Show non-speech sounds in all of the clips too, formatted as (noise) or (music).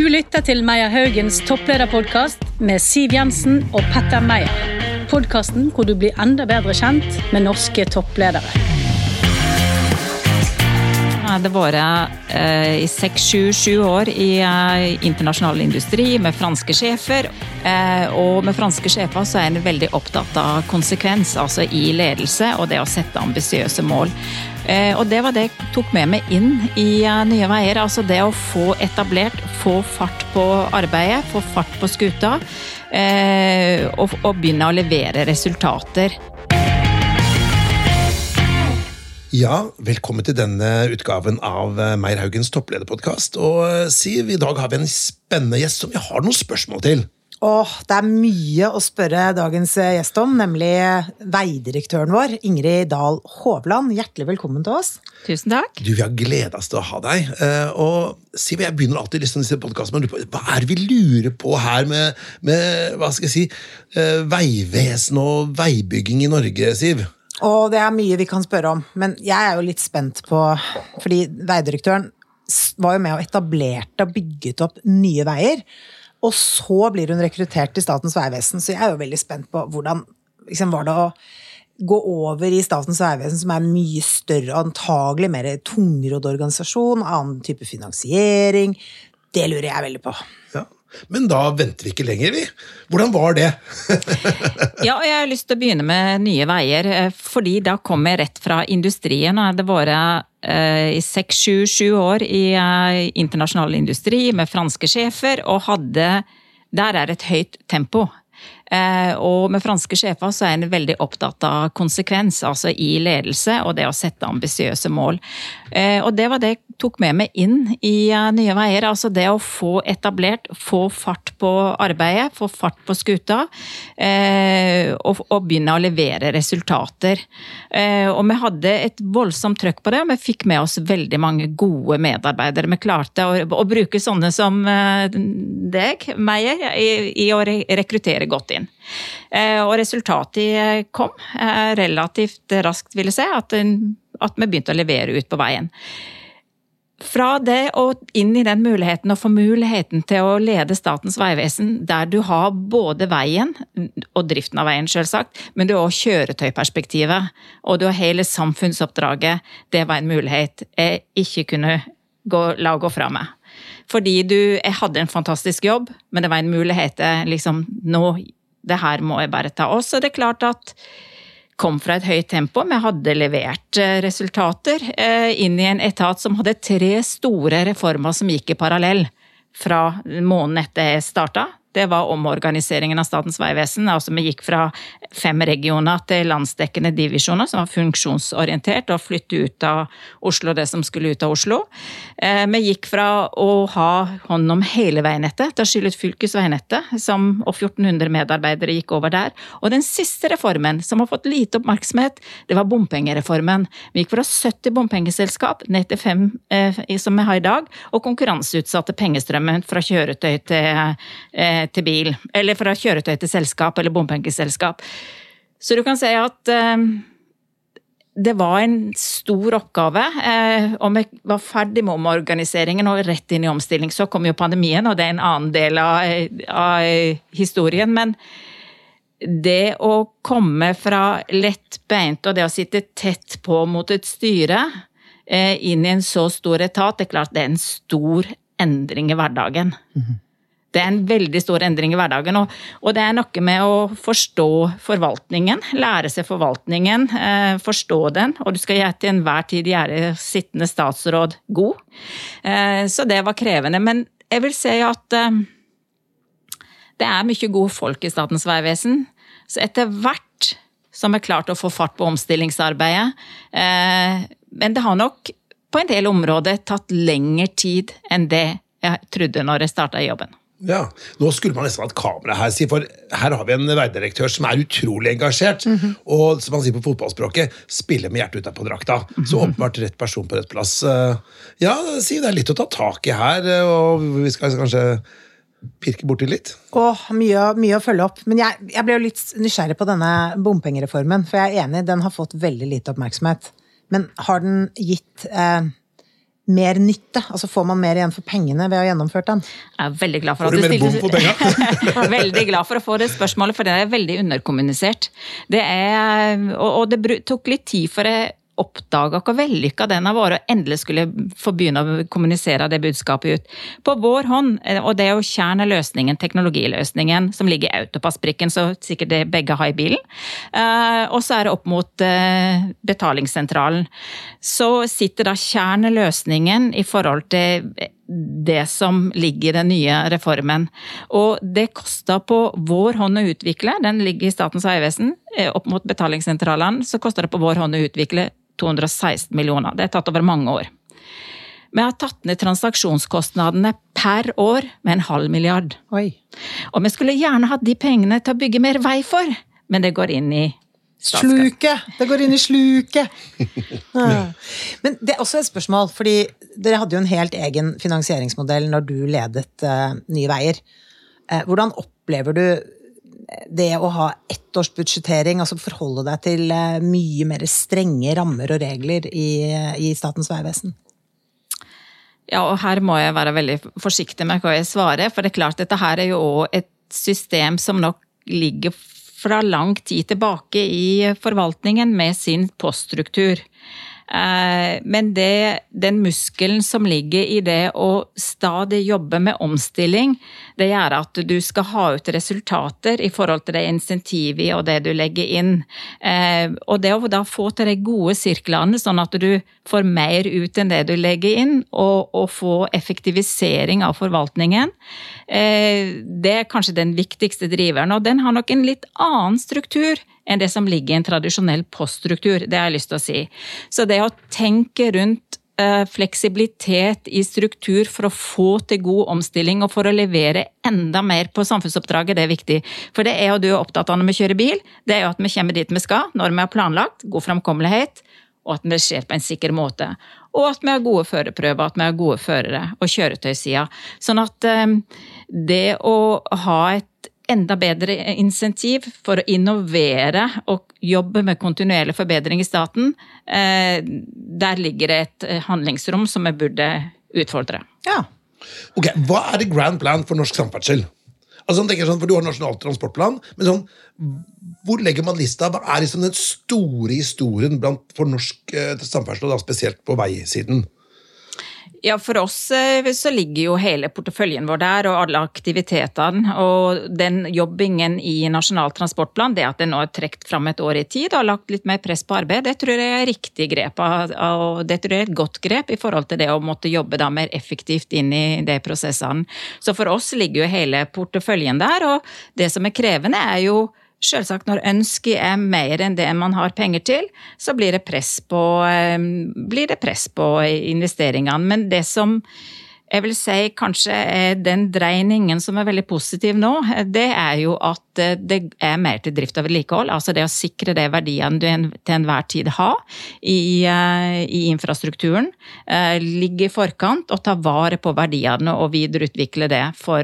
Du lytter til Meyer Haugens topplederpodkast med Siv Jensen og Petter Meyer. Podkasten hvor du blir enda bedre kjent med norske toppledere. Har vært eh, i seks, sju, sju år i eh, internasjonal industri med franske sjefer. Eh, og med franske sjefer så er en veldig opptatt av konsekvens, altså i ledelse og det å sette ambisiøse mål. Og det var det jeg tok med meg inn i Nye Veier. Altså det å få etablert, få fart på arbeidet, få fart på skuta. og begynne å levere resultater. Ja, velkommen til denne utgaven av Meir Haugens topplederpodkast. Og eh, Siv, i dag har vi en spennende gjest som vi har noen spørsmål til. Åh, det er mye å spørre dagens eh, gjest om, nemlig veidirektøren vår, Ingrid Dahl Hovland. Hjertelig velkommen til oss. Tusen takk. Du, Vi har gleda oss til å ha deg. Eh, Og Siv, Jeg begynner alltid liksom disse podkastene med å lure på hva er det vi lurer på her med, med hva skal jeg si, eh, veivesen og veibygging i Norge, Siv? Og det er mye vi kan spørre om, men jeg er jo litt spent på Fordi veidirektøren var jo med og etablerte og bygget opp nye veier. Og så blir hun rekruttert til Statens vegvesen, så jeg er jo veldig spent på hvordan liksom, var det å gå over i Statens vegvesen, som er mye større, antagelig mer tungrodd organisasjon, annen type finansiering. Det lurer jeg veldig på. Ja. Men da venter vi ikke lenger, vi. Hvordan var det? (laughs) Ja, og jeg har lyst til å begynne med Nye Veier, eh, fordi da kom jeg rett fra industrien. og Det vært eh, i seks, sju, sju år i eh, internasjonal industri med franske sjefer, og hadde Der er et høyt tempo. Eh, og med franske sjefer så er en veldig opptatt av konsekvens, altså i ledelse og det å sette ambisiøse mål. Eh, og det var det jeg tok med meg inn i eh, Nye Veier. Altså det å få etablert, få fart på arbeidet, få fart på skuta. og, og begynne å levere resultater. Og vi hadde et voldsomt trøkk på det, og vi fikk med oss veldig mange gode medarbeidere. Vi klarte å, å bruke sånne som deg, Meyer, i, i å re rekruttere godt inn. Eh, og resultatet kom eh, relativt raskt, vil jeg si, at, at vi begynte å levere ut på veien. Fra det og inn i den muligheten, og få muligheten til å lede Statens vegvesen, der du har både veien, og driften av veien selvsagt, men du har også kjøretøyperspektivet, og du har hele samfunnsoppdraget. Det var en mulighet jeg ikke kunne gå, la gå fra meg. Fordi du Jeg hadde en fantastisk jobb, men det var en mulighet jeg liksom Nå, det her må jeg bare ta. Og så er det klart at kom fra et høyt tempo. Vi hadde levert eh, resultater eh, inn i en etat som hadde tre store reformer som gikk i parallell fra måneden etter jeg starta. Det var omorganiseringen av Statens vegvesen. Altså vi gikk fra fem regioner til landsdekkende divisjoner som var funksjonsorientert, og flytte ut av Oslo det som skulle ut av Oslo. Eh, Vi gikk fra å ha hånd om hele veinettet til å skille ut fylkesveinettet, som, og 1400 medarbeidere gikk over der. Og den siste reformen, som har fått lite oppmerksomhet, det var bompengereformen. Vi gikk fra 70 bompengeselskap ned til fem eh, som vi har i dag, og konkurranseutsatte pengestrømmen fra kjøretøy til, eh, til bil. Eller fra kjøretøy til selskap eller bompengeselskap. Så du kan si at eh, det var en stor oppgave. Eh, og vi var ferdig med omorganiseringen og rett inn i omstilling. Så kom jo pandemien, og det er en annen del av, av historien. Men det å komme fra lettbeint og det å sitte tett på mot et styre eh, inn i en så stor etat, det er klart det er en stor endring i hverdagen. Det er en veldig stor endring i hverdagen, og, og det er noe med å forstå forvaltningen. Lære seg forvaltningen, eh, forstå den, og du skal til enhver tid gjøre sittende statsråd god. Eh, så det var krevende. Men jeg vil si at eh, det er mye gode folk i Statens vegvesen. Så etter hvert som er klart å få fart på omstillingsarbeidet. Eh, men det har nok på en del områder tatt lengre tid enn det jeg trodde når jeg starta jobben. Ja, Nå skulle man nesten hatt kamera her, for her har vi en veidirektør som er utrolig engasjert. Og som man sier på fotballspråket, spiller med hjertet utapå drakta. Så åpenbart rett person på rett plass. Eh, Ja, det er litt å ta tak i her, eh, og vi skal kanskje pirke borti litt. Åh, mye, mye å følge opp. Men jeg, jeg ble jo litt nysgjerrig på denne bompengereformen. For jeg er enig, den har fått veldig lite oppmerksomhet. Men har den gitt eh, mer nytte? Altså Får man mer igjen for pengene ved å ha gjennomført den? Jeg er veldig glad for Får at du du mer bom på stilte (laughs) Veldig glad for å få det spørsmålet, for det er veldig underkommunisert. Det er, og, og det tok litt tid for jeg oppdaga hvor vellykka den har vært, og endelig skulle få begynne å kommunisere det budskapet ut. På vår hånd, eh, og det er jo kjerneløsningen, teknologiløsningen, som ligger i autopassbrikken, så sikkert det begge har i bilen. Eh, og så er det opp mot eh, betalingssentralen. Så sitter da kjerneløsningen i forhold til det som ligger i den nye reformen. Og det kosta på vår hånd å utvikle, den ligger i Statens vegvesen, opp mot betalingssentralene, så koster det på vår hånd å utvikle 216 millioner. Det er tatt over mange år. Vi har tatt ned transaksjonskostnadene per år med en halv milliard. Oi. Og vi skulle gjerne hatt de pengene til å bygge mer vei for, men det går inn i Sluket! Det går inn i sluket! (laughs) Men det er også et spørsmål, fordi dere hadde jo en helt egen finansieringsmodell når du ledet uh, Nye Veier. Uh, hvordan opplever du det å ha ettårsbudsjettering, altså forholde deg til uh, mye mer strenge rammer og regler i, i Statens vegvesen? Ja, og her må jeg være veldig forsiktig med hva jeg svarer, for det er klart dette her er jo òg et system som nok ligger fra lang tid tilbake i forvaltningen med sin poststruktur. Eh, men det, den muskelen som ligger i det å stadig jobbe med omstilling, det gjør at du skal ha ut resultater i forhold til det insentivet og det du legger inn. Eh, og det å da få til de gode sirklene, sånn at du får mer ut enn det du legger inn, og, og få effektivisering av forvaltningen, eh, det er kanskje den viktigste driveren. Og den har nok en litt annen struktur enn det som ligger i en tradisjonell poststruktur. Det har jeg lyst til å si. Så det å tenke rundt eh, fleksibilitet i struktur for å få til god omstilling og for å levere enda mer på samfunnsoppdraget, det er viktig. For det er jo du er opptatt av når vi kjører bil, det er jo at vi kommer dit vi skal, når vi har planlagt, god framkommelighet, og at det skjer på en sikker måte. Og at vi har gode førerprøver, at vi har gode førere og kjøretøysida. Sånn at eh, det å ha et enda bedre insentiv for å innovere og jobbe med kontinuerlig forbedring i staten, eh, der ligger det et eh, handlingsrom som vi burde utfordre. Ja. Ok, Hva er det grand plan for norsk samferdsel? Altså, sånn, for Du har Nasjonal transportplan, men sånn, hvor legger man lista? Hva er liksom den store historien blant, for norsk eh, samferdsel, og da spesielt på veisiden? Ja, for oss eh, så ligger jo hele porteføljen vår der, og alle aktivitetene. Og den jobbingen i Nasjonal transportplan, det at det nå er trukket fram et år i tid og har lagt litt mer press på arbeid, det tror jeg er riktig grep. Og det tror jeg er et godt grep i forhold til det å måtte jobbe da mer effektivt inn i de prosessene. Så for oss ligger jo hele porteføljen der, og det som er krevende, er jo Selvsagt, når ønsket er mer enn det man har penger til, så blir det press på, eh, blir det press på investeringene. Men det som jeg vil si kanskje den dreiningen som er veldig positiv nå, det er jo at eh, det er mer til drift og vedlikehold. Altså det å sikre de verdiene du til enhver tid har i, eh, i infrastrukturen. Eh, ligge i forkant og ta vare på verdiene og videreutvikle det for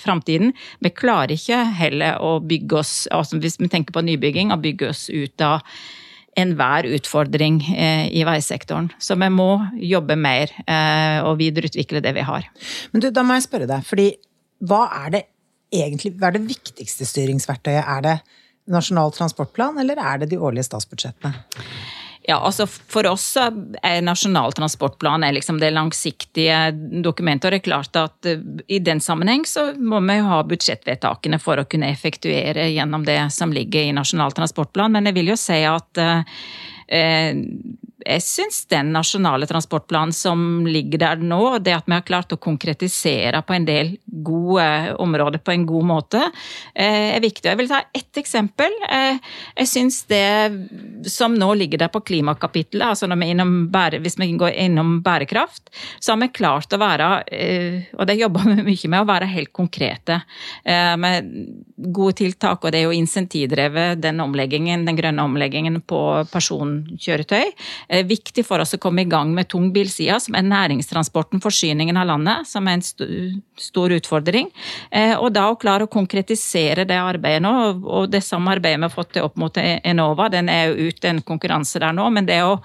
framtiden. Vi klarer ikke heller å bygge oss, altså hvis vi tenker på nybygging, å bygge oss ut av enhver utfordring eh, i veisektoren. Så vi må jobbe mer eh, og videreutvikle det vi har. Men du, da må jeg spørre deg, fordi hva er det egentlig, hva er det viktigste styringsverktøyet? Er det Nasjonal transportplan, eller er det de årlige statsbudsjettene? Ja, altså For oss er Nasjonal transportplan er liksom det langsiktige dokumentet. og det er klart at eh, I den sammenheng så må vi jo ha budsjettvedtakene for å kunne effektuere gjennom det som ligger i Nasjonal transportplan. Men jeg vil jo si at eh, jeg syns den nasjonale transportplanen som ligger der nå, det at vi har klart å konkretisere på en del gode områder på en god måte, eh, er viktig. Jeg vil ta ett eksempel. Eh, jeg syns det som nå ligger der på klimakapitlet, altså vi hvis vi går innom bærekraft, så har vi klart å være, eh, og det jobber vi mye med, å være helt konkrete. Med gode tiltak, og det er jo insentivdrevet, den omleggingen, den grønne omleggingen på personkjøretøy er eh, viktig for oss å komme i gang med tungbilsida, som er næringstransporten, forsyningen av landet, som er en st stor utfordring. Eh, og da å klare å konkretisere det arbeidet nå, og det samarbeidet vi har fått til opp mot Enova, den er jo ute en konkurranse der nå, men det å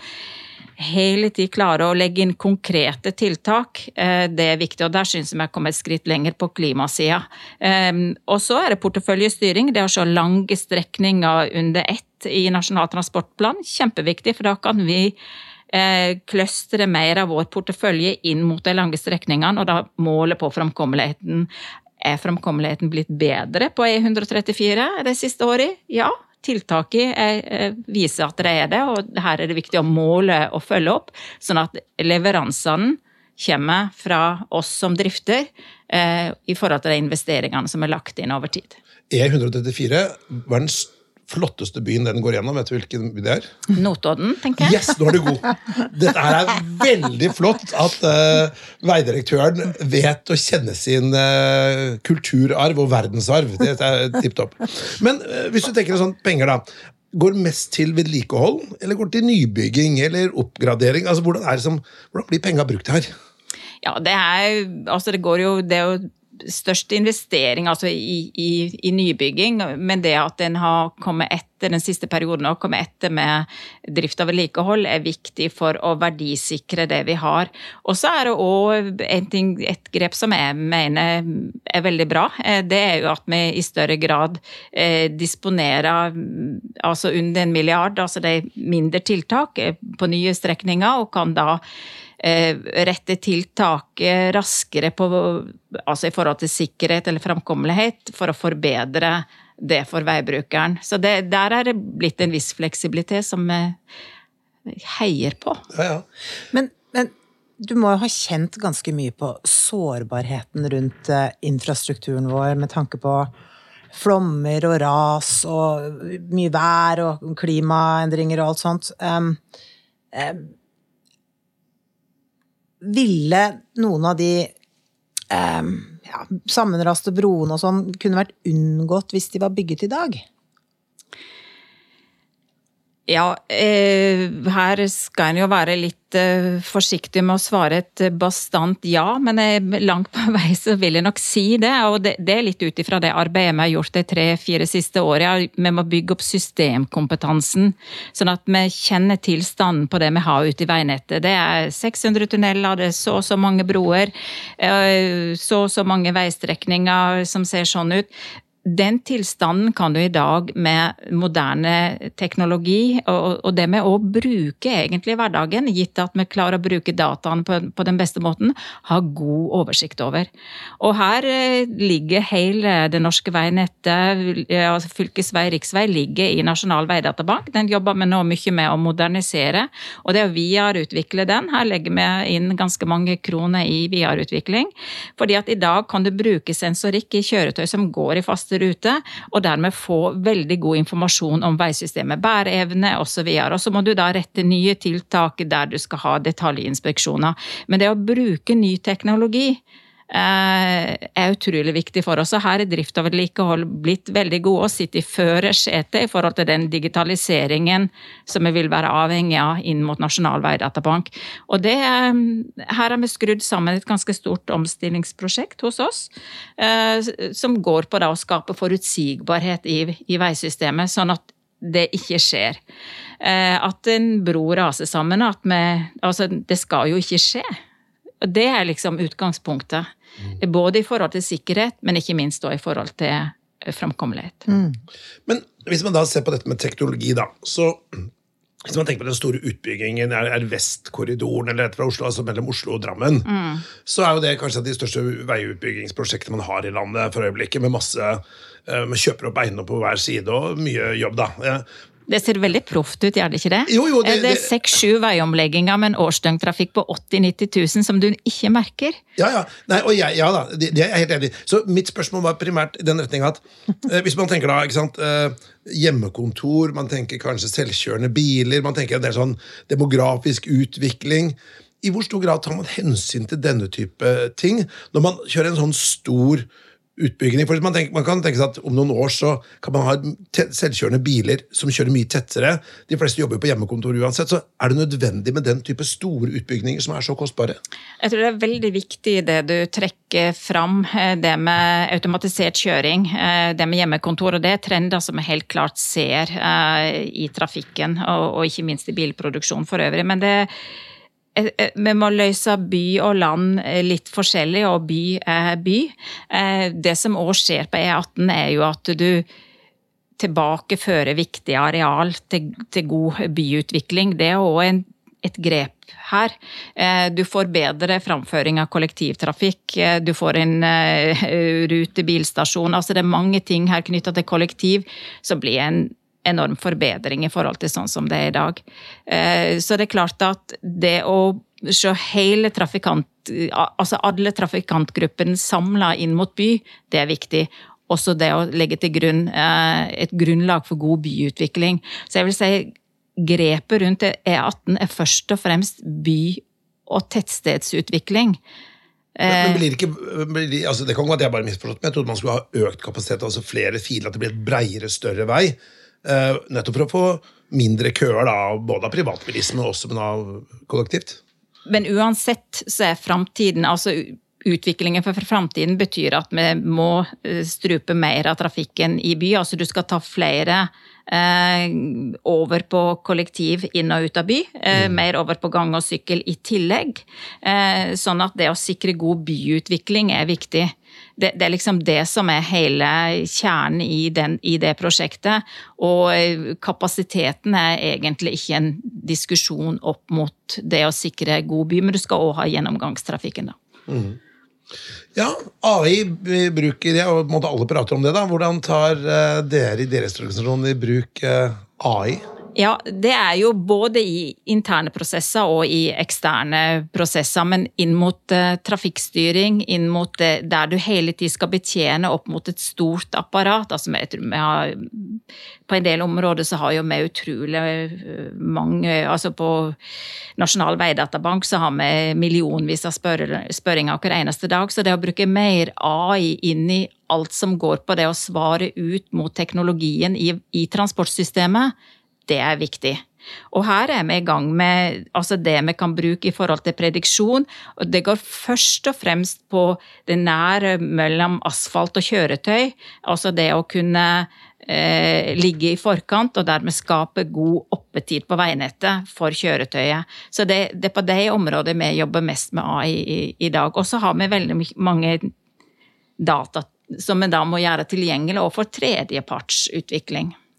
hele tiden klare å legge inn konkrete tiltak, eh, det er viktig. Og der syns jeg vi har kommet et skritt lenger på klimasida. Og så er det porteføljestyring. Det å se lange strekninger under ett i Nasjonal transportplan, kjempeviktig, for da kan vi kløstre mer av vår portefølje inn mot de lange strekningene, og da målet på framkommeligheten er framkommeligheten blitt bedre på E134 de siste årene? Ja, tiltaket viser at det er det, og her er det viktig å måle og følge opp, sånn at leveransene kommer fra oss som drifter eh, i forhold til de investeringene som er lagt inn over tid. E134 var den flotteste byen den går gjennom. Vet du hvilken by det er? Notodden, tenker jeg. Yes, nå er du god! Dette er veldig flott at uh, veidirektøren vet å kjenne sin uh, kulturarv og verdensarv. Det er tipp topp. Men uh, hvis du tenker deg sånn penger, da. Går mest til vedlikehold, eller går til nybygging eller oppgradering? Altså, Hvordan, som, hvordan blir penga brukt her? Ja, det er Altså, det går jo Det er jo størst investering altså i, i, i, nybygging, men det at en har kommet etter den siste perioden og kommet etter med drift og vedlikehold, er viktig for å verdisikre det vi har. Og så er det òg et grep som jeg mener er veldig bra. Eh, det er jo at vi i større grad eh, disponerer altså under en milliard, altså det er mindre tiltak eh, på nye strekninger, og kan da rette tiltak raskere på, altså i forhold til sikkerhet eller framkommelighet for å forbedre det for veibrukeren. Så det, der er det blitt en viss fleksibilitet som vi heier på. Ja, ja. Men, men, du må jo ha kjent ganske mye på sårbarheten rundt eh, infrastrukturen vår med tanke på flommer og ras og mye vær og klimaendringer og alt sånt. Um, um, ville noen av de eh, ja, sammenraste broene og sånn kunne vært unngått hvis de var bygget i dag? Ja, eh, her skal en jo være litt eh, forsiktig med å svare et bastant ja, men jeg, langt på (laughs) vei så vil jeg nok si det. Og det, det er litt ut ifra det arbeidet vi har gjort de tre-fire siste årene. Vi må bygge opp systemkompetansen, sånn at vi kjenner tilstanden på det vi har ute i veinettet. Det er 600 tunneler, det er så og så mange broer, så og så mange veistrekninger som ser sånn ut den tilstanden kan du i dag med moderne teknologi, og, det med å bruke egentlig hverdagen, gitt at vi klarer å bruke dataene på, den beste måten, ha god oversikt over. Og her eh, ligger hele det norske veinettet, altså fylkesvei, riksvei, ligger i Nasjonal veidatabank. Den jobber vi nå mye med å modernisere, og det å videreutvikle den. Her legger vi inn ganske mange kroner i videreutvikling, fordi at i dag kan du bruke sensorikk i kjøretøy som går i faste rute, og dermed få veldig god informasjon om veisystemet, bæreevne osv. Og, og så må du da rette nye tiltak der du skal ha detaljinspeksjoner. Men det å bruke ny teknologi er utrolig viktig for oss. Og her er drift og vedlikehold blitt veldig gode og sitter i førersetet i forhold til den digitaliseringen som vi vil være avhengig av inn mot Nasjonal veidatabank. Og det, eh, her har vi skrudd sammen et ganske stort omstillingsprosjekt hos oss, eh, som går på å skape forutsigbarhet i, i veisystemet, sånn at det ikke skjer. At en bro raser sammen, at vi Altså, det skal jo ikke skje. Det er liksom utgangspunktet. Mm. Både i forhold til sikkerhet, men ikke minst i forhold til eh, framkommelighet. Mm. Men hvis man da ser på dette med teknologi, da, så hvis man tenker på den store utbyggingen er, er Vestkorridoren eller fra Oslo, altså mellom Oslo og Drammen, mm. så er jo det kanskje de største veiutbyggingsprosjektene man har i landet for øyeblikket, med masse man kjøper opp eiendom på hver side og mye jobb. da. Det ser veldig proft ut, gjør det ikke det? Jo, jo, det, det er seks-sju veiomlegginger med en årsdøgntrafikk på 80 000-90 000 som du ikke merker. Ja, ja. Nei, og jeg, ja da, det, er jeg helt enig i. Så mitt spørsmål var primært i den retninga at (laughs) eh, hvis man tenker da, ikke sant, eh, hjemmekontor, man tenker kanskje selvkjørende biler, man tenker en del sånn demografisk utvikling. I hvor stor grad tar man hensyn til denne type ting når man kjører en sånn stor utbygging. For man, tenker, man, kan tenke seg at om noen år så kan man ha selvkjørende biler som kjører mye tettere. De fleste jobber på hjemmekontor uansett. Så er det nødvendig med den type store utbygninger som er så kostbare? Jeg tror det er veldig viktig det du trekker fram, eh, det med automatisert kjøring. Eh, det med hjemmekontor. Og det er trender som vi helt klart ser eh, i trafikken, og ikke minst i bilproduksjon for øvrig. Men det vi må løse by og land eh, litt forskjellig, og by er by. Det som òg skjer på E18, er jo at du tilbakefører viktig areal til, til god byutvikling. Det er òg et grep her. Du får bedre framføring av kollektivtrafikk, du får en rutebilstasjon. Altså det er mange ting her knytta til kollektiv som blir en enorm forbedring i forhold til sånn som det er i dag. Eh, så det er klart at det å se hele trafikant, altså alle trafikantgruppene samla inn mot by, det er viktig. Også det å legge til grunn eh, et grunnlag for god byutvikling. Så jeg vil si grepet rundt E18 er først og fremst by- og tettstedsutvikling. Men, men blir ikke, altså det kan godt jeg bare misforstått, men jeg trodde man skulle ha økt kapasitet, altså flere filer, at det blir et breiere, større vei. Eh, nettopp for å få mindre køer, da, både av privatbilisme og også av kollektivt. Men uansett så er framtiden altså Utviklingen for framtiden betyr at vi må eh, strupe mer av trafikken i by. Altså du skal ta flere eh, over på kollektiv inn og ut av by. Eh, mm. Mer over på gang og sykkel i tillegg. Eh, sånn at det å sikre god byutvikling er viktig det, det, er liksom det som er hele kjernen i, den, i, det prosjektet. Og eh, kapasiteten er egentlig ikke en diskusjon opp mot det å sikre god by, men du skal òg ha gjennomgangstrafikken, da. Mm. Ja, AI bruker jeg, og alle prater om det. da. Hvordan tar eh, dere i deres organisasjon i bruk eh, AI? Ja, det er jo både i interne prosesser og i eksterne prosesser. Men inn mot uh, trafikkstyring, inn mot uh, der du hele tiden skal betjene opp mot et stort apparat. Altså, vi, vi har, på en del områder så har jo vi utrolig uh, mange altså På Nasjonal veidatabank så har vi millionvis av spør spørringer hver eneste dag. Så det å bruke mer AI inn i alt som går på det å svare ut mot teknologien i, i transportsystemet, det er viktig. Og her er vi i gang med altså det vi kan bruke i forhold til prediksjon. og Det går først og fremst på det nære mellom asfalt og kjøretøy. Altså det å kunne eh, ligge i forkant og dermed skape god oppetid på veinettet for kjøretøyet. Så det, det, er på det området vi jobber mest med AI i, i dag. Og så har vi veldig mange data som vi da må gjøre tilgjengelig og for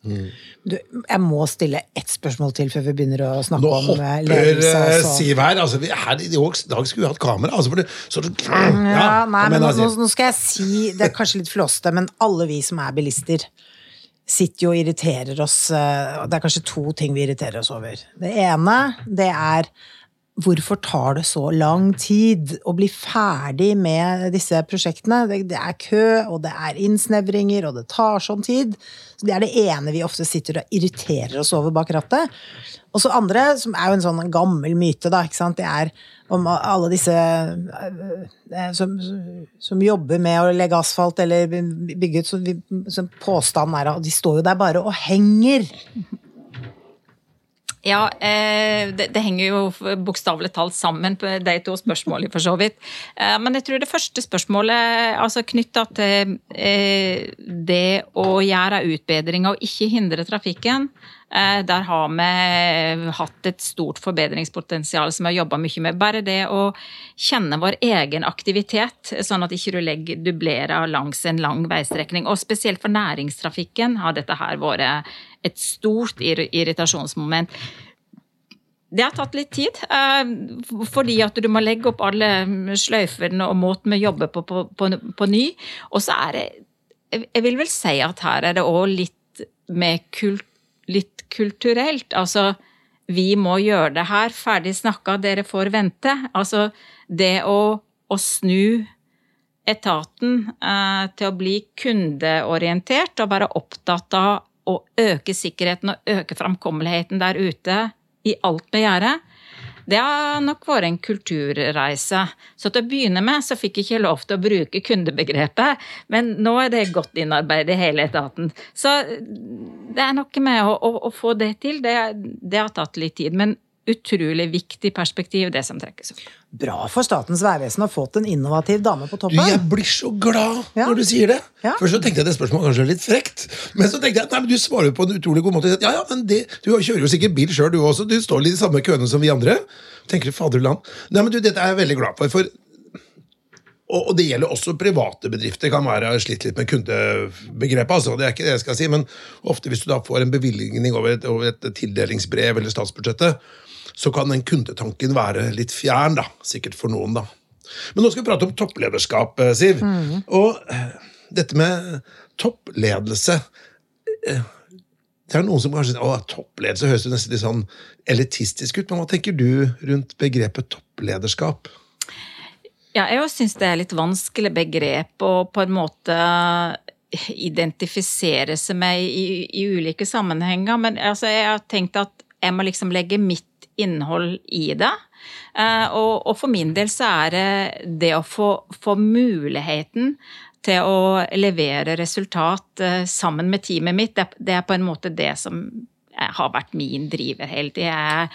tredjepartsutvikling. Du, jeg må stille ett spørsmål til før vi begynner å snakke Nå om eh, ledelse. Nå hopper Siv her. Altså, her I dag skulle vi hatt kamera. Altså, det, så, ja, ja, nei, men nå, nå, skal jeg si Det er kanskje litt flåste, men alle vi som er bilister, sitter jo og irriterer oss eh, Det er kanskje to ting vi irriterer oss over. Det ene, det er Hvorfor tar det så lang tid å bli ferdig med disse prosjektene? Det, er kø, og det er innsnevringer, og det tar sånn tid. Så Det er det ene vi ofte sitter og irriterer oss over bak rattet. Og så andre, som er jo en sånn gammel myte, da, det er om alle disse eh, som, som jobber med å legge asfalt eller bygge ut, så påstanden er at de står jo der bare og henger. Ja, eh, det, det, henger jo bokstavelig talt sammen på de to spørsmålene, for så vidt. Eh, men jeg tror det første spørsmålet, altså knytta til eh, det å gjøre utbedringer og ikke hindre trafikken, der har vi hatt et stort forbedringspotensial som vi har jobba mye med. Bare det å kjenne vår egen aktivitet, sånn at ikke du legger dublerer langs en lang veistrekning. Og spesielt for næringstrafikken har dette her vært et stort irritasjonsmoment. Det har tatt litt tid, eh, fordi at du må legge opp alle sløyfene og måten vi jobber på, på, på, på ny. Og så er det Jeg vil vel si at her er det òg litt med kult, litt kulturelt. Altså, vi må gjøre det her. Ferdig snakka, dere får vente. Altså, det å, å snu etaten eh, til å bli kundeorientert og være opptatt av å øke sikkerheten og øke framkommeligheten der ute i alt vi gjør, Det har nok vært en kulturreise. Så til å begynne med så fikk jeg ikke lov til å bruke kundebegrepet, men nå er det godt innarbeidet i hele etaten. Så det er noe med å, å, å få det til. Det, det har tatt litt tid. men utrolig viktig perspektiv, det som trekkes opp. Bra for Statens vegvesen å ha fått en innovativ dame på Du, toppen. jeg blir så glad Ja. når du sier det. Ja. Først så tenkte jeg at det spørsmålet kanskje litt frekt. Men så tenkte jeg nei, men du svarer jo på en utrolig god måte. Ja, ja, men det, Du kjører jo sikkert bil sjøl, du også. Du står litt i samme køene som vi andre. Tenker du, faderland. Nei, men du, Dette er jeg veldig glad for. for og, og det gjelder også private bedrifter. kan være slitt litt med kundebegrepet. altså, det er ikke det jeg skal si, Men ofte hvis du da får en bevilgning over et, over et tildelingsbrev eller statsbudsjettet, så kan den kundetanken være litt fjern, da. Sikkert for noen, da. Men nå skal vi prate om topplederskap, Siv. Siv. Og eh, dette med toppledelse eh, Det er noen som kanskje sier at toppledelse høres jo nesten litt sånn elitistisk ut, men hva tenker du rundt begrepet topplederskap? Ja, jeg syns det er litt vanskelig begrep å på en måte identifisere seg med i, i ulike sammenhenger. Men altså, jeg har tenkt at jeg må liksom legge mitt innhold i det. Eh, og, og for min del så er det det å få, få muligheten til å levere resultat eh, sammen med teamet mitt, det, det er på en måte det som har vært min driver hele tida.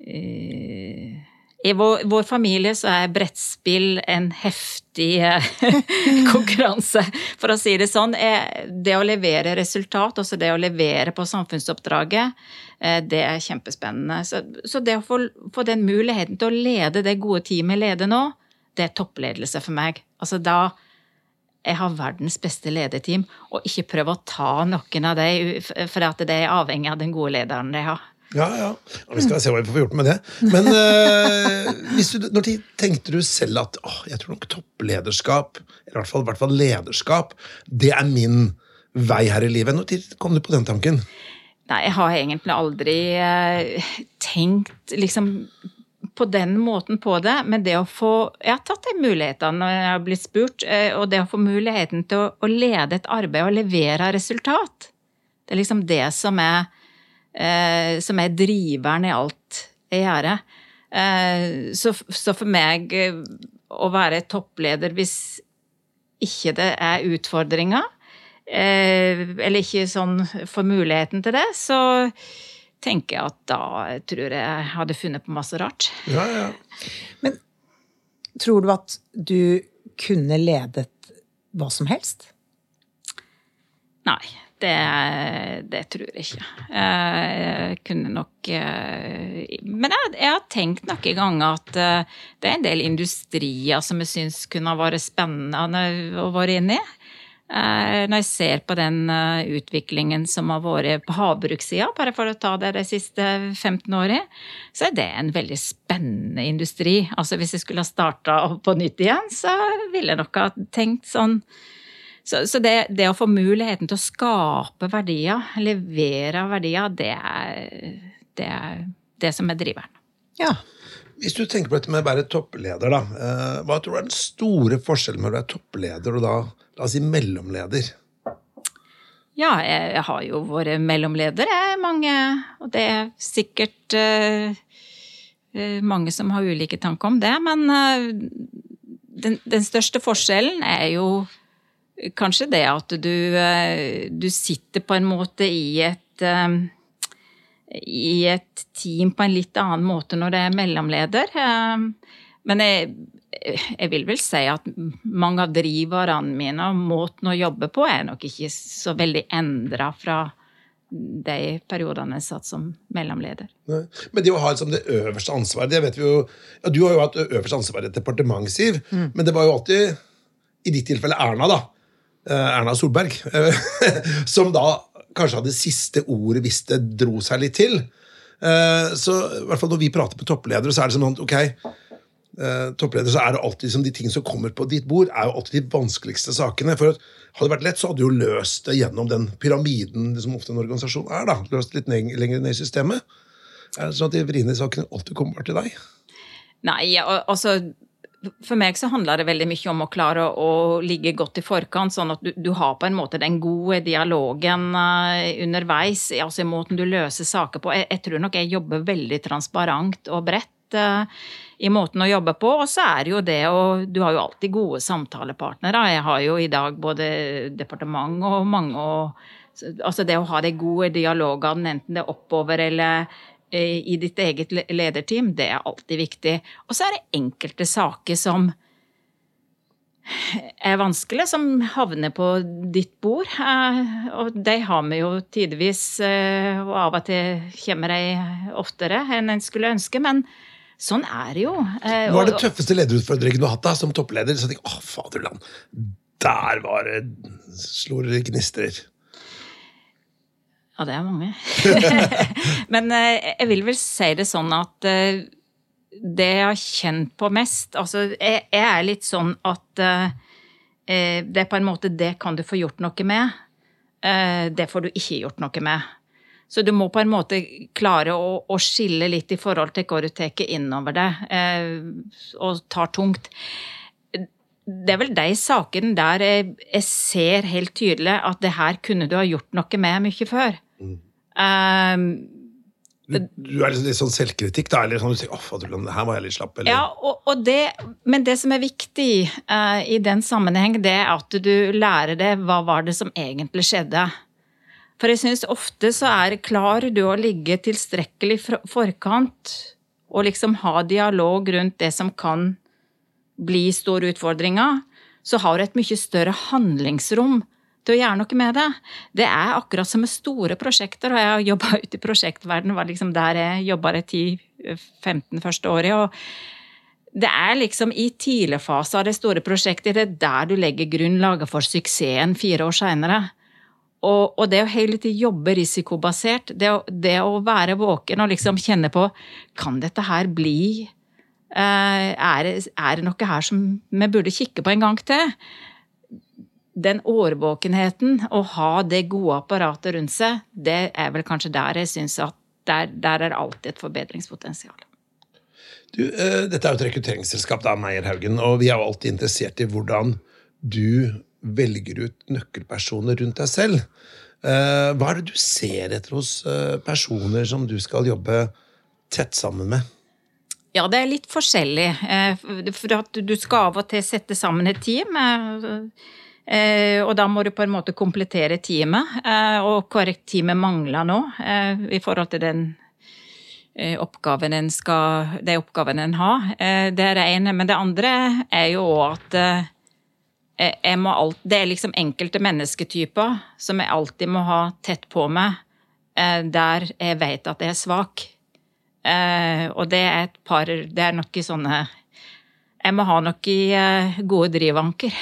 Eh, I vår, vår familie så er brettspill en heftig eh, (laughs) konkurranse, for å si det sånn. Eh, Det å levere resultat, også det å levere på samfunnsoppdraget, eh, det er kjempespennende. Så, så det å få, få den muligheten til å lede det gode teamet leder nå, det er toppledelse for meg. Altså da jeg har verdens beste lederteam, og ikke prøve å ta noen av dem, for det er avhengig av den gode lederen de har. Ja, ja. vi skal se hva vi får gjort med det. Men øh, (laughs) hvis du, når tid tenkte du selv at åh, jeg tror nok topplederskap, eller i hvert fall, i hvert fall lederskap, det er min vei her i livet? Når tid kom du på den tanken? Nei, jeg har egentlig aldri øh, tenkt liksom på den måten på det, men det å få Jeg har tatt de mulighetene når jeg har blitt spurt, eh, og det å få muligheten til å, å lede et arbeid og levere resultat. Det er liksom det som er, eh, som er driveren i alt jeg gjør. Eh, så, så for meg eh, å være toppleder hvis ikke det er utfordringer, eh, eller ikke sånn får muligheten til det, så tenker jeg at da tror jeg jeg hadde funnet på masse rart. Ja, ja. Men Tror du at du kunne ledet hva som helst? Nei, det, det tror jeg ikke. Jeg kunne nok eh, Men jeg, jeg har tenkt noen ganger at eh, det er en del industrier som jeg syns kunne ha vært spennende å være inne i. Eh, Når jeg ser på den utviklingen som har vært på havbrukssida, bare for å ta det de siste 15 årene, så er det en veldig spennende industri. Altså Hvis jeg skulle ha starta på nytt igjen, så ville jeg nok ha tenkt sånn så, så det, det, å få muligheten til å skape verdier, levere verdier, det er det, er det som er driveren. Ja. Hvis du tenker på dette med å være toppleder, da, eh, hva tror du er den store forskjellen med å være toppleder og da, la oss si, mellomleder? Ja, jeg, jeg har jo vært mellomleder, jeg, mange, og det er sikkert uh, mange som har ulike tanker om det, men uh, den, den største forskjellen er jo kanskje det at du, du sitter på en måte i et i et team på en litt annen måte når det er mellomleder. Men jeg, jeg vil vel si at mange av driverne mine og måten å jobbe på er nok ikke så veldig endra fra de periodene jeg satt som mellomleder. Nei. Men det å ha liksom det øverste ansvaret det vet vi jo, ja, Du har jo hatt øverste ansvar i et departement, Siv, mm. men det var jo alltid, i ditt tilfelle, Erna, da. Erna Solberg. (laughs) som da kanskje hadde siste ordet hvis det dro seg litt til. Så i hvert fall når vi prater med toppledere, så er det sånn ok, toppledere, så er det alltid som de tingene som kommer på ditt bord, er jo alltid de vanskeligste sakene. For hadde det vært lett, så hadde du jo løst det gjennom den pyramiden som ofte en organisasjon er. da, Løst litt lenger ned i systemet. Er det sånn at de vriene sakene alltid kommer til deg? Nei, altså for meg så handler det veldig mye om å klare å, å ligge godt i forkant, sånn at du, du, har på en måte den gode dialogen uh, underveis, altså i måten du løser saker på. Jeg, jeg, tror nok jeg jobber veldig transparent og bredt. uh, i måten å jobbe på. Og så er det jo det og Du har jo alltid gode samtalepartnere. Jeg har jo i dag både departement og mange og Altså det å ha de gode dialogene, enten det er oppover eller i ditt eget lederteam, det er alltid viktig. Og så er det enkelte saker som er vanskelig, som havner på ditt bord. Eh, og de har vi jo tidvis, eh, og av og til kommer de oftere enn en skulle ønske. Men sånn er det jo. Eh, Hva er det tøffeste lederutfordringen du har hatt da, som toppleder? Så jeg tenker, å faderland, der var det slo gnistrer. Ja, det er mange. (laughs) Men jeg vil vel si det sånn at det jeg har kjent på mest Altså, jeg, jeg er litt sånn at uh, det er på en måte Det kan du få gjort noe med. Det får du ikke gjort noe med. Så du må på en måte klare å, å skille litt i forhold til hva du tar innover deg eh, og tar tungt. Det er vel de sakene der jeg, jeg, ser helt tydelig at det her kunne du ha gjort noe med mye før. Mm. Du, du er litt, litt sånn selvkritikk, da? Eller sånn du sier, oh, her var jeg litt slapp, eller? Ja, og, og det, men det som er viktig uh, i den sammenheng, det er at du lærer det hva var det som egentlig skjedde. For jeg syns ofte så er klarer du å ligge tilstrekkelig i forkant og liksom ha dialog rundt det som kan bli store utfordringer, så har du et mye større handlingsrom til å gjøre noe med det. Det er akkurat som med store prosjekter, og jeg har jobba ute i prosjektverdenen, var liksom der jeg jobba det 10-15 første året. og det er liksom i tidligfasen av det store prosjektet, det er der du legger grunnlaget for suksessen fire år seinere. Og, og, det å hele tiden jobbe risikobasert, det å, det å være våken og liksom kjenne på Kan dette her bli eh, er, det noe her som vi burde kikke på en gang til? Den årvåkenheten, å ha det gode apparatet rundt seg, det er vel kanskje der jeg syns at der, der, er alltid et forbedringspotensial. Du, uh, dette er jo et rekrutteringsselskap, da, Meyer Haugen, og vi er jo alltid interessert i hvordan du velger ut nøkkelpersoner rundt deg selv. Uh, hva er det du ser etter hos uh, personer som du skal jobbe tett sammen med? Ja, det er litt forskjellig. For at du skal av og til sette sammen et team. Eh, og da må du på en måte komplettere teamet, eh, og korrekt teamet mangler nå eh, i forhold til den oppgaven en skal, de oppgavene en har. Det er det ene. Men det andre er jo òg at alt, det er liksom enkelte mennesketyper som jeg alltid må ha tett på meg, der jeg vet at jeg er svak. Og det er et par Det er noe sånne Jeg må ha noe gode drivanker.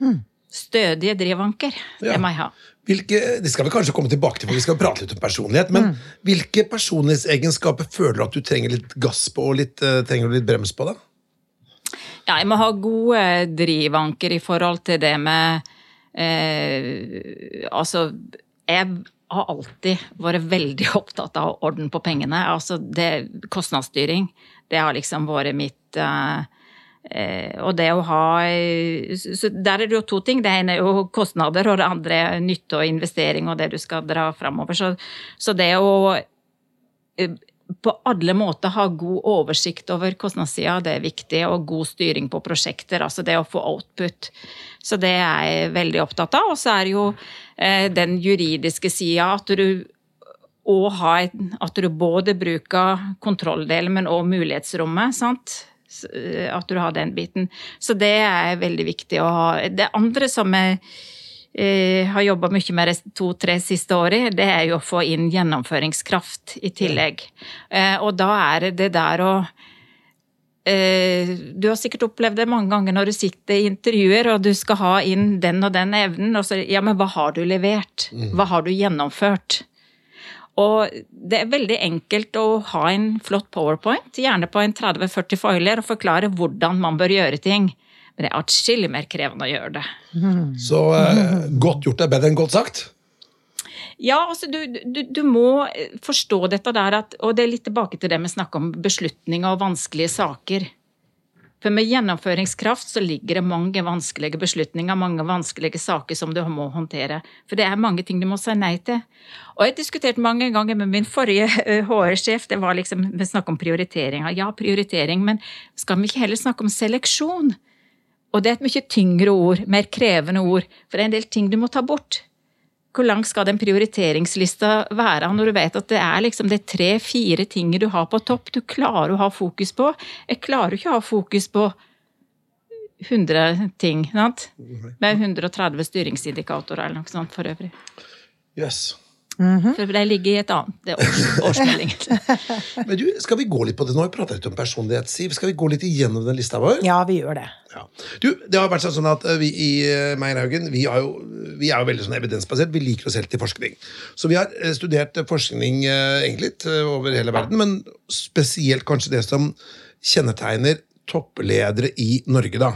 Mm. Stødige drivanker. Det må jeg ha. Hvilke, det skal vi kanskje komme tilbake til, for vi skal prate litt om personlighet. Men mm. hvilke personlighetsegenskaper føler du at du trenger litt gass på og litt, uh, trenger litt brems på? da? Ja, jeg må ha gode drivanker i forhold til det med eh, Altså, jeg har alltid vært veldig (laughs) opptatt av orden på pengene. Altså, det, kostnadsstyring, det har liksom vært mitt Eh, og det å ha Så der er det jo to ting. Det ene er jo kostnader, og det andre er nytte og investering og det du skal dra framover. Så, så, det å eh, på alle måter ha god oversikt over kostnadssida, det er viktig. Og god styring på prosjekter. Altså det å få output. Så det er jeg veldig opptatt av. Og så er det jo eh, den juridiske sida at du og ha, at du både bruker kontrolldelen, men òg mulighetsrommet. sant? Eh, at du har den biten. Så det er veldig viktig å ha. Det andre som jeg eh, har jobba mye med de to-tre siste årene, det er jo å få inn gjennomføringskraft i tillegg. Eh, og da er det der å du har sikkert opplevd det mange ganger når du sitter i intervjuer og du skal ha inn den og den evnen. Og så, ja, men hva har du levert? Mm. Hva har du gjennomført? Og det er veldig enkelt å ha en flott powerpoint, gjerne på en 30-40 foiler, og forklare hvordan man bør gjøre ting. Men det er atskillig mer krevende å gjøre det. Så eh, godt gjort er bedre enn godt sagt? Ja, altså du, du, du, må forstå dette der at Og det er litt tilbake til det vi snakker om beslutninger og vanskelige saker. For med gjennomføringskraft så ligger det mange vanskelige beslutninger, mange vanskelige saker som du må håndtere. For det er mange ting du må si nei til. Og jeg har diskutert mange ganger med min forrige HR-sjef, det var liksom, vi snakket om prioriteringer. Ja, prioritering, men skal vi ikke heller snakke om seleksjon? Og det er et mye tyngre ord, mer krevende ord, for det er en del ting du må ta bort. Hvor lang skal den prioriteringslista være når du vet at det er liksom det tre-fire ting du har på topp du klarer å ha fokus på? Jeg klarer ikke å ha fokus på 100 ting, sant? Med 130 styringsindikatorer eller noe sånt for øvrig. Yes. For de ligger i et annet er års, (laughs) årsmelding. Men du, skal vi gå litt på det nå? Vi prata litt om personlighet, Siv. Skal vi gå litt igjennom den lista vår? Ja, vi gjør det. Ja. Du, det har vært sånn at vi i eh, Meierhaugen vi, har jo, vi er jo veldig sånn evidensbasert. Vi liker oss helt til forskning. Så vi har eh, studert forskning eh, egentlig litt eh, over hele verden, men spesielt kanskje det som kjennetegner toppledere i Norge. da.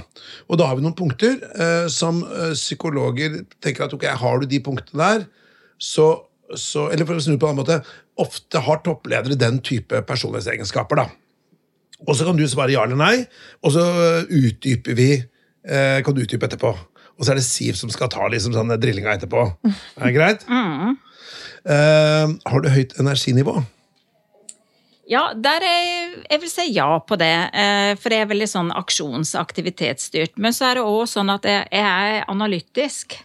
Og da har vi noen punkter eh, som eh, psykologer tenker at ok, har du de punktene der, så, så Eller for å snu på en måte, ofte har toppledere den type personlighetsegenskaper. da. Og så kan du svare ja eller nei, og så utdyper vi eh, kan du utdype etterpå. Og så er det Siv som skal ta liksom sånn drillinga etterpå. Er det greit? (laughs) Eh, har du høyt energinivå? Ja, der er, jeg vil si ja på det. eh, For jeg er veldig sånn aksjonsaktivitetsstyrt. Men så er det òg sånn at jeg, jeg er analytisk.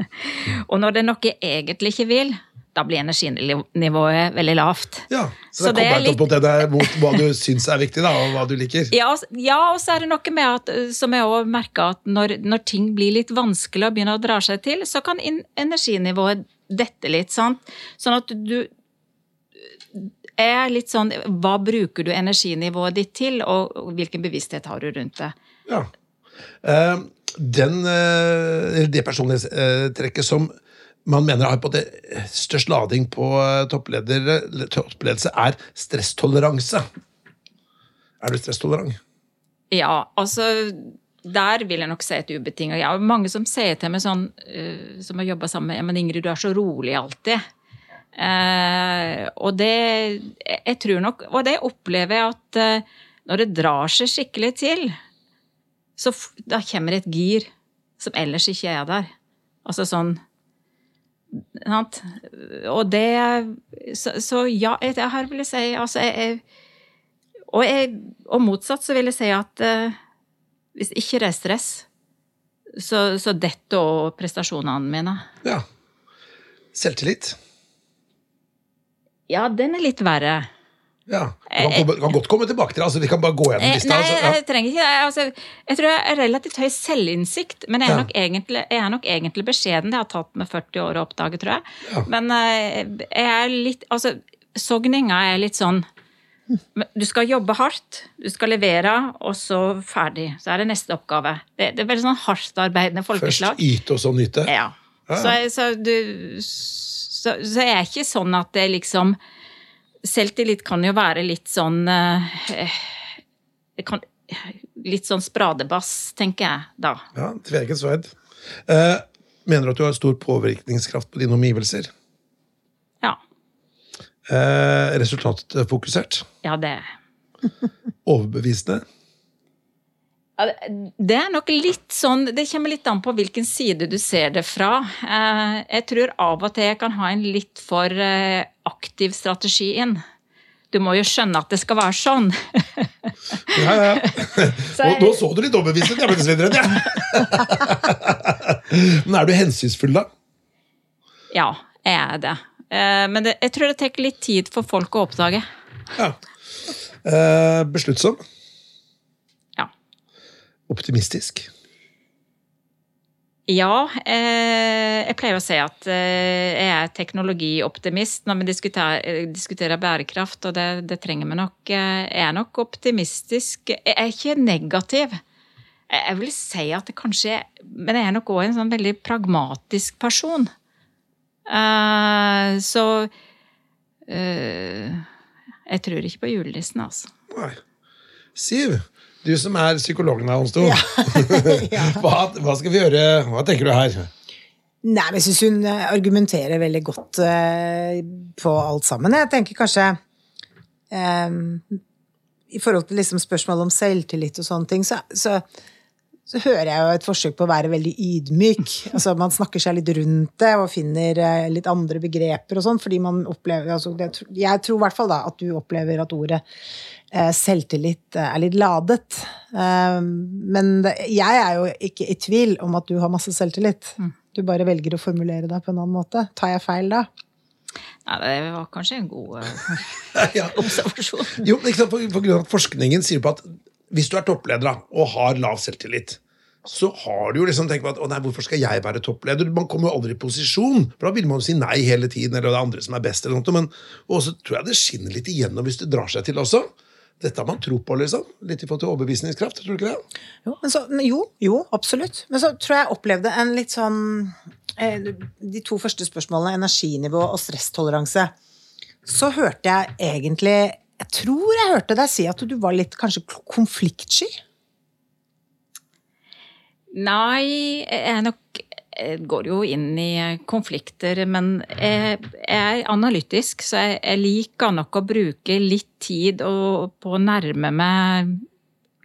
(laughs) og når det er noe jeg egentlig ikke vil, da blir energinivået veldig lavt. Ja, Så, Så det er litt opp mot det der, mot hva du syns er viktig, da, og hva du liker. Ja, ja, og så er det noe med at, som jeg også merker at når, når ting blir litt vanskelig og begynner å dra seg til, så kan in- energinivået dette litt, sant? Sånn at du er litt sånn Hva bruker du energinivået ditt til, og og hvilken bevissthet har du rundt det? Ja. Uh, den, uh, det personlighetstrekket som man mener har på det størst lading på eh, toppledelse, er stresstoleranse. Er du stresstolerant? Ja, altså der vil jeg nok si et ubetinga ja. Mange som sier til meg sånn, uh, som har jobba sammen med men Ingrid, du er så rolig alltid. Uh, og det Jeg tror nok Og det opplever jeg at uh, når det drar seg skikkelig til, så da kommer det et gir som ellers ikke er der. Altså sånn Sant? Og det Så, så ja, jeg, her vil jeg si Altså, jeg, og, jeg, og motsatt så vil jeg si at eh, hvis ikke det er stress, så, så detter òg prestasjonene mine. Ja. Selvtillit? Ja, den er litt verre. Ja. Du kan, komme, kan godt komme tilbake til det. Altså, vi kan bare gå gjennom Eh, lista. Nei, altså, ja. jeg trenger ikke det. Altså, jeg tror jeg er relativt høy selvinnsikt, men jeg er, Ja. nok egentlig, jeg er nok egentlig beskjeden. Det har tatt meg 40 år å oppdage, tror jeg. Ja. Men eh, jeg er litt Altså, sogninga er litt sånn Du skal jobbe hardt, du skal levere, og så ferdig. Så er det neste oppgave. Det, det er veldig sånn hardtarbeidende Først folkeslag. yte, og så nyte. Ja. Ja, Så, jeg- så, du, så, så jeg er ikke sånn at det liksom Selvtillit kan jo være litt sånn eh, kan, Litt sånn spradebass, tenker jeg da. Ja, Tveget sverd. Eh, mener du at du har stor påvirkningskraft på dine omgivelser? Ja. Eh, resultatfokusert? Ja, det Overbevisende? Ja, det- er nok litt sånn Det kommer litt an på hvilken side du ser det fra. Eh, Jeg tror av og til jeg kan ha en litt for eh, aktiv strategi inn. Du må jo skjønne at det skal være sånn. (laughs) Ja, ja. (laughs) Så Nå, nå så du litt overbevist ut. Jeg ble nesten litt redd, jeg. (laughs) Men er du hensynsfull, da? Ja, jeg er det. Eh, Men det, jeg tror det tar litt tid for folk å oppdage. Ja. Besluttsom? Optimistisk? Ja, eh, jeg pleier å si at eh, jeg er teknologioptimist når vi diskuterer, eh, diskuterer bærekraft, og det, det trenger vi nok. Jeg er nok optimistisk. Jeg er ikke negativ. Jeg, vil si at det kanskje Men jeg er nok òg en sånn veldig pragmatisk person. Eh, så eh, Jeg tror ikke på julenissen, altså. Nei. Siv, du som er psykologen av Onsto. (laughs) hva, hva skal vi gjøre? Hva tenker du her? Nei, jeg syns hun eh, argumenterer veldig godt eh, på alt sammen. Jeg tenker kanskje eh, i forhold til liksom spørsmål om selvtillit og sånne ting, så, så, så hører jeg jo et forsøk på å være veldig ydmyk. (laughs) Altså Man snakker seg litt rundt det og finner eh, litt andre begreper og sånn, fordi man opplever altså, Jeg tror i hvert fall da at du opplever at ordet eh, selvtillit eh, er litt ladet. Eh, men det, jeg er jo ikke i tvil om at du har masse selvtillit. Mm. Du bare velger å formulere deg på en annen måte. Tar jeg feil da? Ja, det var kanskje en god uh, (laughs) Ja. observasjon. Jo, for, for Forskningen sier på at hvis du er toppleder og har lav selvtillit, så har du jo liksom tenkt på at å nei, hvorfor skal jeg være toppleder? Man kommer jo aldri i posisjon, for da vil man jo si nei hele tiden. eller det er andre som er best, eller noe, men også tror jeg det skinner litt igjennom hvis det drar seg til også. Dette har man tro på, liksom. Litt i forhold til overbevisningskraft. tror du ikke det? Jo, så, jo, jo, absolutt. Men så tror jeg jeg opplevde en litt sånn eh, De to første spørsmålene, energinivå og stresstoleranse, så hørte jeg egentlig Jeg tror jeg hørte deg si at du var litt kanskje konfliktsky. Nei, jeg er nok går jo inn i konflikter, men jeg, jeg er analytisk, så jeg, jeg liker nok å bruke litt tid og, på å nærme meg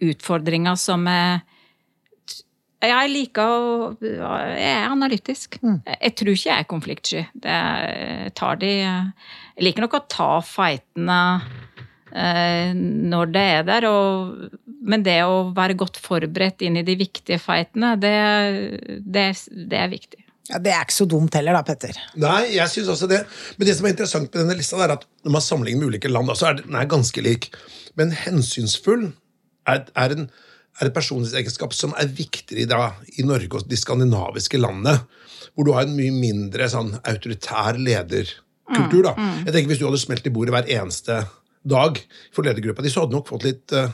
utfordringer som jeg Jeg liker å Jeg er analytisk. Jeg tror ikke jeg er konfliktsky. Det, jeg tar de Jeg liker nok å ta fightene når det er der. Og, men det å være godt forberedt inn i de viktige fightene, det, det, det er viktig. Ja, Det er ikke så dumt heller, da, Petter. Nei, jeg synes også det. Men det som er interessant med denne lista, er at når man sammenligner med ulike land, så er den er ganske lik. Men hensynsfull er, er, en, er et personlighetsegenskap som er viktigere da, i Norge og de skandinaviske landene, hvor du har en mye mindre sånn autoritær lederkultur. da. Jeg tenker Hvis du hadde smelt i bordet hver eneste dag for ledergruppa di, så hadde nok fått litt eh,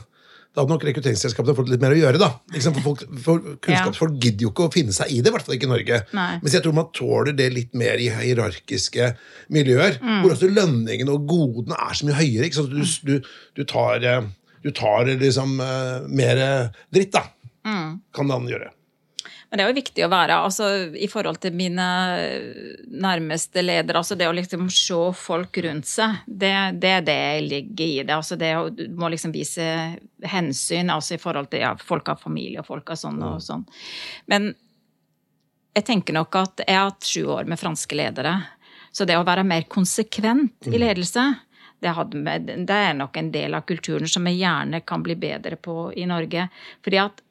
da hadde nok rekrutteringsselskapene fått litt mer å gjøre. da. Liksom for, folk, for Kunnskapsfolk gidder jo ikke å finne seg i det, i hvert fall ikke i Norge. Nei. Mens jeg tror man tåler det litt mer i hierarkiske miljøer, hvor også lønningene og godene er så mye høyere. ikke sant? Du, du, du tar, eh, du tar liksom eh, mer dritt, da. Kan annet gjøre. Men det er jo viktig å være altså, i forhold til mine nærmeste ledere. altså Det å liksom se folk rundt seg, det, det er det jeg ligger i det. altså det å, Du må liksom vise hensyn altså i forhold til ja, folk har familie og folk har sånn og sånn. Men jeg tenker nok at jeg har hatt sju år med franske ledere. Så det å være mer konsekvent i ledelse, det, med, det er nok en del av kulturen som jeg gjerne kan bli bedre på i Norge. Fordi at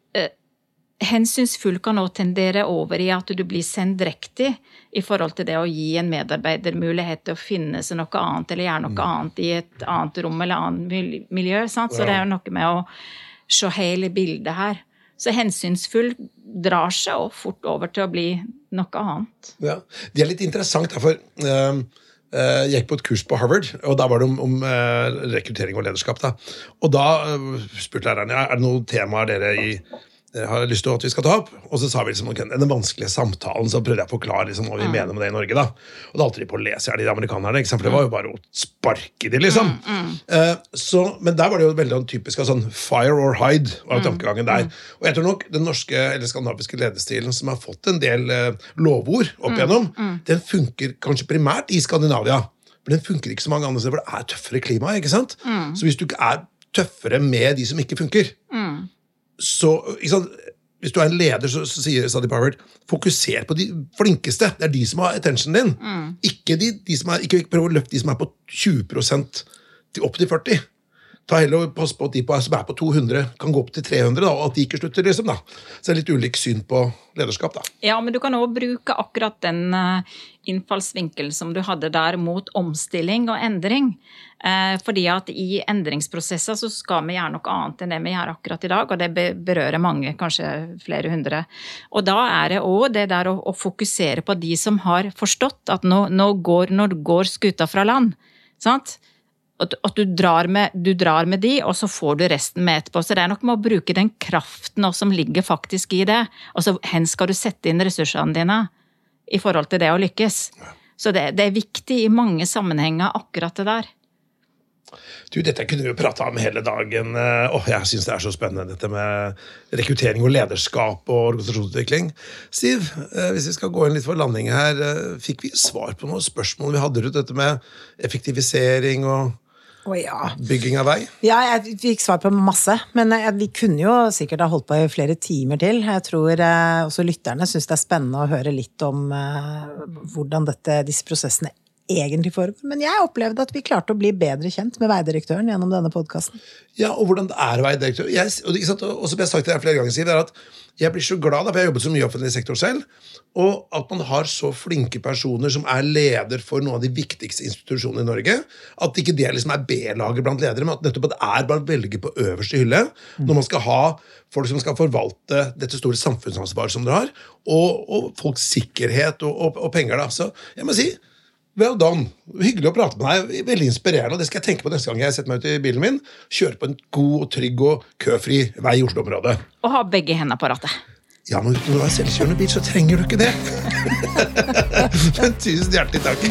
hensynsfull kan også tendere over i at du blir sendrektig i forhold til det å gi en medarbeider mulighet til å finne seg noe annet, eller gjøre noe annet i et annet rom eller annet miljø. Sant? Så det er jo noe med å se hele bildet her. Så hensynsfull drar seg også fort over til å bli noe annet. Ja. Det er litt interessant, for eh, eh, jeg gikk på et kurs på Harvard, og da var det om, om eh, rekruttering og lederskap. Da. Og da eh, spurte læreren ja, er det noen temaer dere i har lyst til at vi skal ta opp. Og så sa vi liksom, okay, den vanskelige samtalen, så prøvde jeg å forklare liksom, hva vi mener med det i Norge. da. Og da holdt de på å lese i hjel, de amerikanerne, ikke sant? for det var jo bare å sparke de, liksom. Eh, så, men der var det jo veldig sånn typisk av sånn fire or hide, var tankegangen der. Og jeg tror nok den norske eller skandinaviske ledestilen som har fått en del eh, lovord opp igjennom, den funker kanskje primært i Skandinavia. Men den funker ikke så mange andre steder, for det er tøffere klima. ikke sant? Så hvis du ikke er tøffere med de som ikke funker, så sant? Hvis du er en leder, så, så sier Sadi Powert fokuser på de flinkeste. Det er de som har attentionen din. Ikke, de, de som er, ikke prøv å løfte de som er på 20 til opp til 40 Ta heller og Pass på at de på, som er på 200, kan gå opp til 300, da, og at de ikke slutter. liksom da. Så det er litt ulik syn på lederskap. da. Ja, men du kan òg bruke akkurat den innfallsvinkel innfallsvinkelen som du hadde der mot omstilling og endring. Eh, fordi at i endringsprosesser så skal vi gjøre noe annet enn det vi gjør akkurat i dag, og det berører mange, kanskje flere hundre. Og da er det òg det der å fokusere på de som har forstått at nå, nå, går, nå går skuta fra land. Sant? At, du, drar med, du drar med de, og så får du resten med etterpå. Så det er nok med å bruke den kraften som ligger faktisk i det. Altså, hen skal du sette inn ressursene dine i forhold til det å lykkes? Så det, det er viktig i mange sammenhenger, akkurat det der. Du, Dette kunne vi jo prata om hele dagen. Åh, Jeg syns det er så spennende, dette med rekruttering og lederskap og organisasjonsutvikling. Siv, eh, hvis vi skal gå inn litt for landing her, eh, fikk vi svar på noen spørsmål vi hadde rundt dette med effektivisering og Å ja. Bygging av vei? Ja, jeg fikk svar på masse, men jeg, vi kunne jo sikkert ha holdt på i flere timer til. Jeg tror eh, også lytterne syns det er spennende å høre litt om eh, hvordan dette, disse prosessene egentlig foregår. Men jeg opplevde at vi klarte å bli bedre kjent med veidirektøren gjennom denne podkasten. Ja, og hvordan det er å være direktør. Jeg, og, og som jeg har sagt til deg flere ganger, siden, det er at jeg blir så glad, for jeg har jobbet så mye i offentlig sektor selv, og at man har så flinke personer som er leder for noen av de viktigste institusjonene i Norge. At ikke det liksom er B-laget blant ledere, men at nettopp at det er bare å velge på øverste hylle når man skal ha folk som skal forvalte dette store samfunnsansvaret som dere har, og, og folks sikkerhet og, og, og penger. da. Så jeg må si Well done. Hyggelig å prate med deg. Veldig inspirerende. og Det skal jeg tenke på neste gang jeg setter meg ut i bilen min. Kjøre på en god, trygg og køfri vei i Oslo-området. Og ha begge hendene på rattet. Ja, men når du har selvkjørende bil, så trenger du ikke det. (laughs) men tusen hjertelig takk.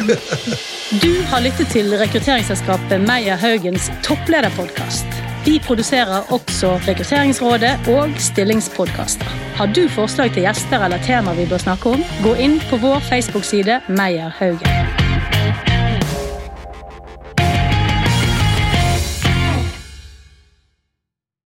Du har lyttet til rekrutteringsselskapet Meyer Haugens topplederpodkast. Vi produserer også Rekrutteringsrådet og stillingspodkaster. Har du forslag til gjester eller tema vi bør snakke om, gå inn på vår Facebook-side Meyer Haugen.